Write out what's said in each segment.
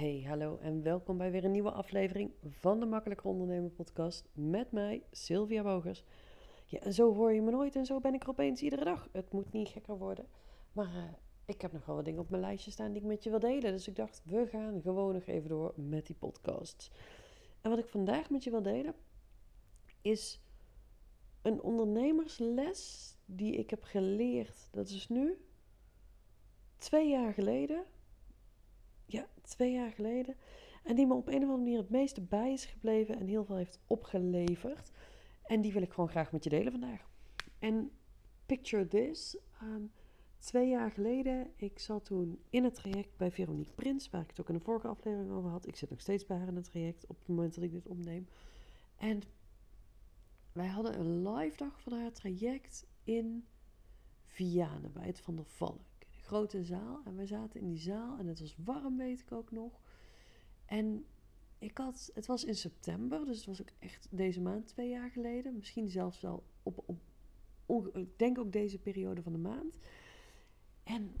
Hey, hallo en welkom bij weer een nieuwe aflevering van de Makkelijker Ondernemen podcast met mij, Sylvia Bogers. Ja, en zo hoor je me nooit en zo ben ik er opeens iedere dag. Het moet niet gekker worden, maar uh, ik heb nog wel wat dingen op mijn lijstje staan die ik met je wil delen. Dus ik dacht, we gaan gewoon nog even door met die podcasts. En wat ik vandaag met je wil delen, is een ondernemersles die ik heb geleerd. Dat is nu twee jaar geleden ja, twee jaar geleden. En die me op een of andere manier het meeste bij is gebleven en heel veel heeft opgeleverd. En die wil ik gewoon graag met je delen vandaag. En picture this. Um, twee jaar geleden, ik zat toen in het traject bij Veronique Prins, waar ik het ook in de vorige aflevering over had. Ik zit nog steeds bij haar in het traject op het moment dat ik dit opneem. En wij hadden een live dag van haar traject in Vianen bij het Van der Vallen grote zaal. En we zaten in die zaal en het was warm, weet ik ook nog. En ik had, het was in september, dus het was ook echt deze maand, twee jaar geleden. Misschien zelfs wel op, op ik denk ook deze periode van de maand. En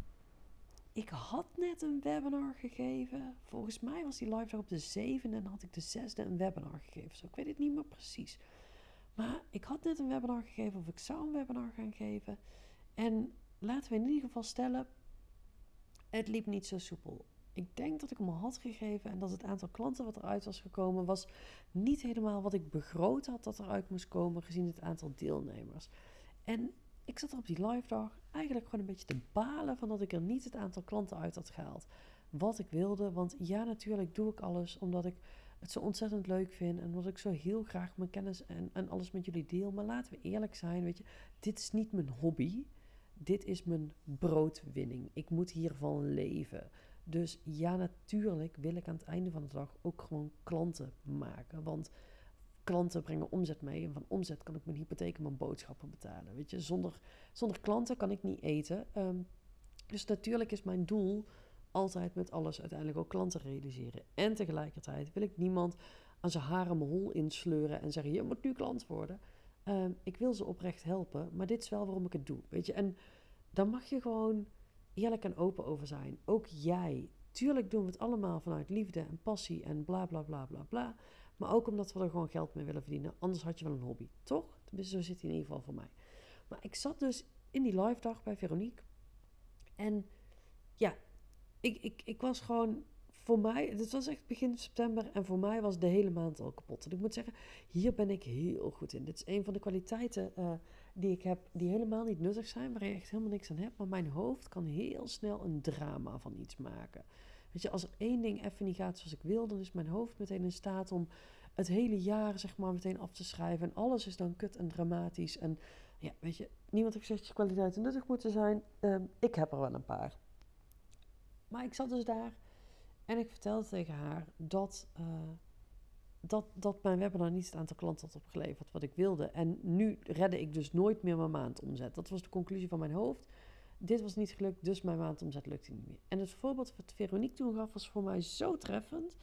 ik had net een webinar gegeven. Volgens mij was die live dag op de zevende en had ik de zesde een webinar gegeven. Zo, ik weet het niet meer precies. Maar ik had net een webinar gegeven of ik zou een webinar gaan geven. En laten we in ieder geval stellen, het liep niet zo soepel. Ik denk dat ik hem al had gegeven en dat het aantal klanten wat eruit was gekomen was niet helemaal wat ik begroot had dat eruit moest komen gezien het aantal deelnemers. En ik zat er op die live dag eigenlijk gewoon een beetje te balen van dat ik er niet het aantal klanten uit had gehaald wat ik wilde. Want ja, natuurlijk doe ik alles omdat ik het zo ontzettend leuk vind en omdat ik zo heel graag mijn kennis en, en alles met jullie deel. Maar laten we eerlijk zijn, weet je, dit is niet mijn hobby dit is mijn broodwinning. Ik moet hiervan leven. Dus ja, natuurlijk wil ik aan het einde van de dag ook gewoon klanten maken. Want klanten brengen omzet mee. En van omzet kan ik mijn hypotheek en mijn boodschappen betalen. Weet je, zonder, zonder klanten kan ik niet eten. Ehm, dus natuurlijk is mijn doel altijd met alles uiteindelijk ook klanten realiseren. En tegelijkertijd wil ik niemand aan zijn haren hol insleuren en zeggen: Je moet nu klant worden. Ehm, ik wil ze oprecht helpen, maar dit is wel waarom ik het doe. Weet je, en dan mag je gewoon eerlijk en open over zijn. Ook jij. Tuurlijk doen we het allemaal vanuit liefde en passie en bla bla bla bla bla. Maar ook omdat we er gewoon geld mee willen verdienen. Anders had je wel een hobby, toch? Tenminste, zo zit hij in ieder geval voor mij. Maar ik zat dus in die live dag bij Veronique. En ja, ik, ik, ik was gewoon voor mij, het was echt begin september en voor mij was de hele maand al kapot. En ik moet zeggen, hier ben ik heel goed in. Dit is een van de kwaliteiten uh, die ik heb, die helemaal niet nuttig zijn, waar je echt helemaal niks aan hebt. Maar mijn hoofd kan heel snel een drama van iets maken. Weet je, als er één ding even niet gaat zoals ik wil, dan is mijn hoofd meteen in staat om het hele jaar, zeg maar, meteen af te schrijven. En alles is dan kut en dramatisch. En ja, weet je, niemand heeft gezegd dat je kwaliteiten nuttig moeten zijn. Uh, ik heb er wel een paar. Maar ik zat dus daar en ik vertelde tegen haar dat, uh, dat, dat mijn webinar niet het aantal klanten had opgeleverd wat ik wilde. En nu redde ik dus nooit meer mijn maandomzet. Dat was de conclusie van mijn hoofd. Dit was niet gelukt, dus mijn maandomzet lukte niet meer. En het voorbeeld wat Veronique toen gaf was voor mij zo treffend.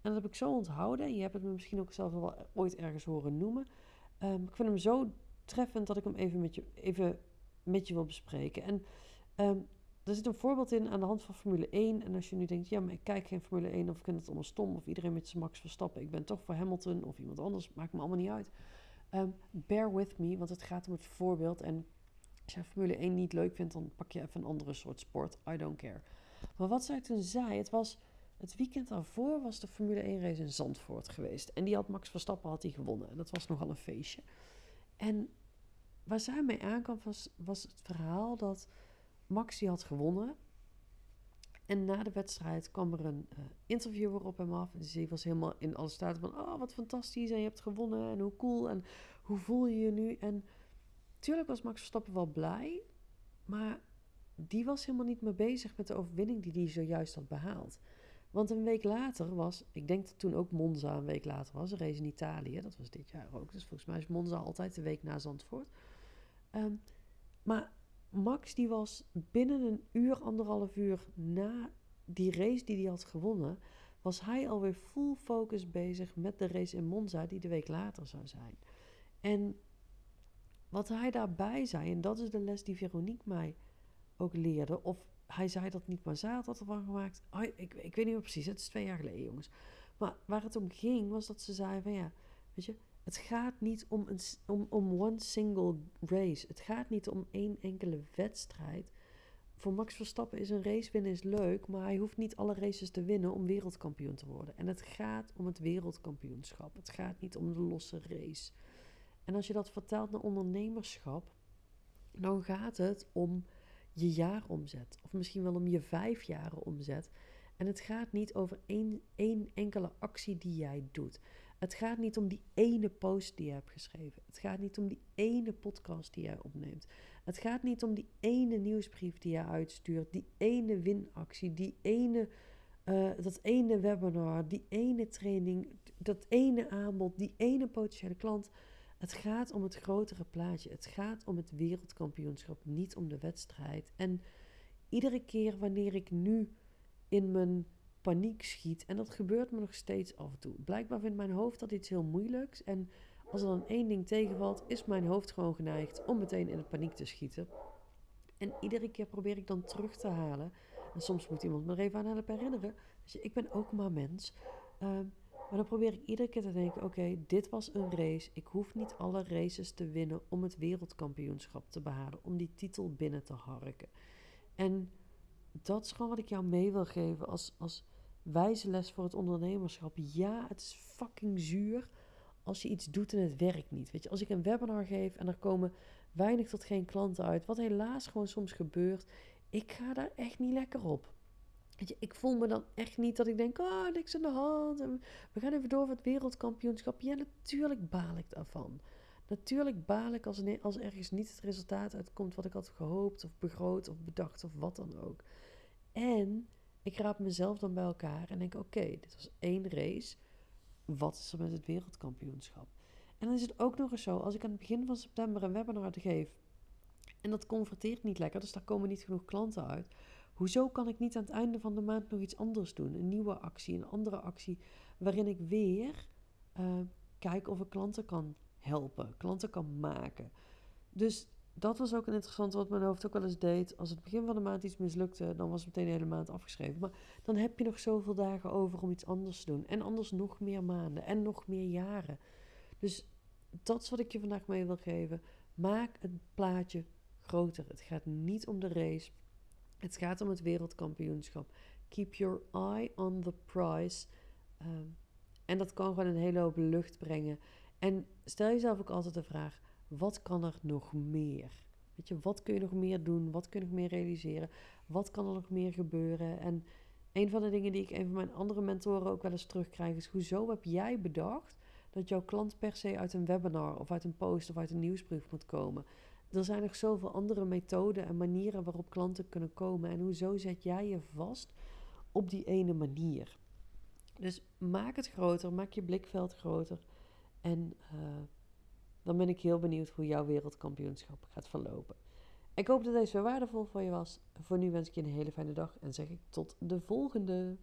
En dat heb ik zo onthouden. En je hebt het me misschien ook zelf wel ooit ergens horen noemen. Um, ik vind hem zo treffend dat ik hem even met je, even met je wil bespreken. En um, er zit een voorbeeld in aan de hand van Formule 1. En als je nu denkt, ja, maar ik kijk geen Formule 1 of ik vind het allemaal stom. Of iedereen met zijn Max Verstappen. Ik ben toch voor Hamilton of iemand anders. Maakt me allemaal niet uit. Um, bear with me, want het gaat om het voorbeeld. En als je Formule 1 niet leuk vindt, dan pak je even een andere soort sport. I don't care. Maar wat zij toen zei, het was... Het weekend daarvoor was de Formule 1 race in Zandvoort geweest. En die had Max Verstappen had die gewonnen. En dat was nogal een feestje. En waar zij mee aankwam was, was het verhaal dat Max die had gewonnen. En na de wedstrijd kwam er een uh, interviewer op hem af. Dus hij was helemaal in alle staten van... Oh, wat fantastisch en je hebt gewonnen en hoe cool en hoe voel je je nu? En tuurlijk was Max Verstappen wel blij. Maar die was helemaal niet meer bezig met de overwinning die hij zojuist had behaald. Want een week later was... Ik denk dat toen ook Monza een week later was. Een race in Italië. Dat was dit jaar ook. Dus volgens mij is Monza altijd de week na Zandvoort. Um, maar Max die was binnen een uur, anderhalf uur na die race die hij had gewonnen, was hij alweer full focus bezig met de race in Monza die de week later zou zijn. En wat hij daarbij zei, en dat is de les die Veronique mij ook leerde, of hij zei dat niet, maar zaad had ervan gemaakt. Ik, ik weet niet meer precies, het is twee jaar geleden, jongens. Maar waar het om ging, was dat ze zei van ja, weet je, het gaat niet om, een, om, om one single race. Het gaat niet om één enkele wedstrijd. Voor Max Verstappen is een race winnen is leuk, maar hij hoeft niet alle races te winnen om wereldkampioen te worden. En het gaat om het wereldkampioenschap. Het gaat niet om de losse race. En als je dat vertelt naar ondernemerschap, dan gaat het om je jaaromzet. Of misschien wel om je vijf jaren omzet. En het gaat niet over één, één enkele actie die jij doet. Het gaat niet om die ene post die je hebt geschreven. Het gaat niet om die ene podcast die jij opneemt. Het gaat niet om die ene nieuwsbrief die je uitstuurt. Die ene winactie. Die ene, uh, dat ene webinar. Die ene training. Dat ene aanbod. Die ene potentiële klant. Het gaat om het grotere plaatje. Het gaat om het wereldkampioenschap, niet om de wedstrijd. En iedere keer wanneer ik nu in mijn paniek schiet, en dat gebeurt me nog steeds af en toe. Blijkbaar vindt mijn hoofd dat iets heel moeilijks. En als er dan één ding tegenvalt, is mijn hoofd gewoon geneigd om meteen in de paniek te schieten. En iedere keer probeer ik dan terug te halen. En soms moet iemand me er even aan helpen herinneren. Dus ik ben ook maar mens. Uh, maar dan probeer ik iedere keer te denken: oké, dit was een race. Ik hoef niet alle races te winnen om het wereldkampioenschap te behalen, om die titel binnen te harken. En dat is gewoon wat ik jou mee wil geven als, als wijze les voor het ondernemerschap. Ja, het is fucking zuur als je iets doet en het werkt niet. Weet je, als ik een webinar geef en er komen weinig tot geen klanten uit, wat helaas gewoon soms gebeurt, ik ga daar echt niet lekker op. Weet je, ik voel me dan echt niet dat ik denk, oh, niks aan de hand. We gaan even door voor het wereldkampioenschap. Ja, natuurlijk baal ik daarvan. Natuurlijk baal ik als, als ergens niet het resultaat uitkomt wat ik had gehoopt of begroot of bedacht of wat dan ook. En ik raap mezelf dan bij elkaar en denk, oké, dit was één race. Wat is er met het wereldkampioenschap? En dan is het ook nog eens zo, als ik aan het begin van september een webinar geef en dat converteert niet lekker, dus daar komen niet genoeg klanten uit Hoezo kan ik niet aan het einde van de maand nog iets anders doen? Een nieuwe actie, een andere actie, waarin ik weer uh, kijk of ik klanten kan helpen, klanten kan maken. Dus dat was ook een interessante wat mijn hoofd ook wel eens deed. Als het begin van de maand iets mislukte, dan was het meteen de hele maand afgeschreven. Maar dan heb je nog zoveel dagen over om iets anders te doen. En anders nog meer maanden en nog meer jaren. Dus dat is wat ik je vandaag mee wil geven. Maak het plaatje groter. Het gaat niet om de race. Het gaat om het wereldkampioenschap. Keep your eye on the prize. Ehm, en dat kan gewoon een hele hoop lucht brengen. En stel jezelf ook altijd de vraag: wat kan er nog meer? Weet je, wat kun je nog meer doen? Wat kun je nog meer realiseren? Wat kan er nog meer gebeuren? En een van de dingen die ik een van mijn andere mentoren ook wel eens terugkrijg is: hoezo heb jij bedacht dat jouw klant per se uit een webinar of uit een post of uit een nieuwsbrief moet komen? er zijn nog zoveel andere methoden en manieren waarop klanten kunnen komen. En hoezo zet jij je vast op die ene manier? Dus maak het groter, maak je blikveld groter. En uh, dan ben ik heel benieuwd hoe jouw wereldkampioenschap gaat verlopen. Ik hoop dat deze waardevol voor je was. Voor nu wens ik je een hele fijne dag en zeg ik tot de volgende.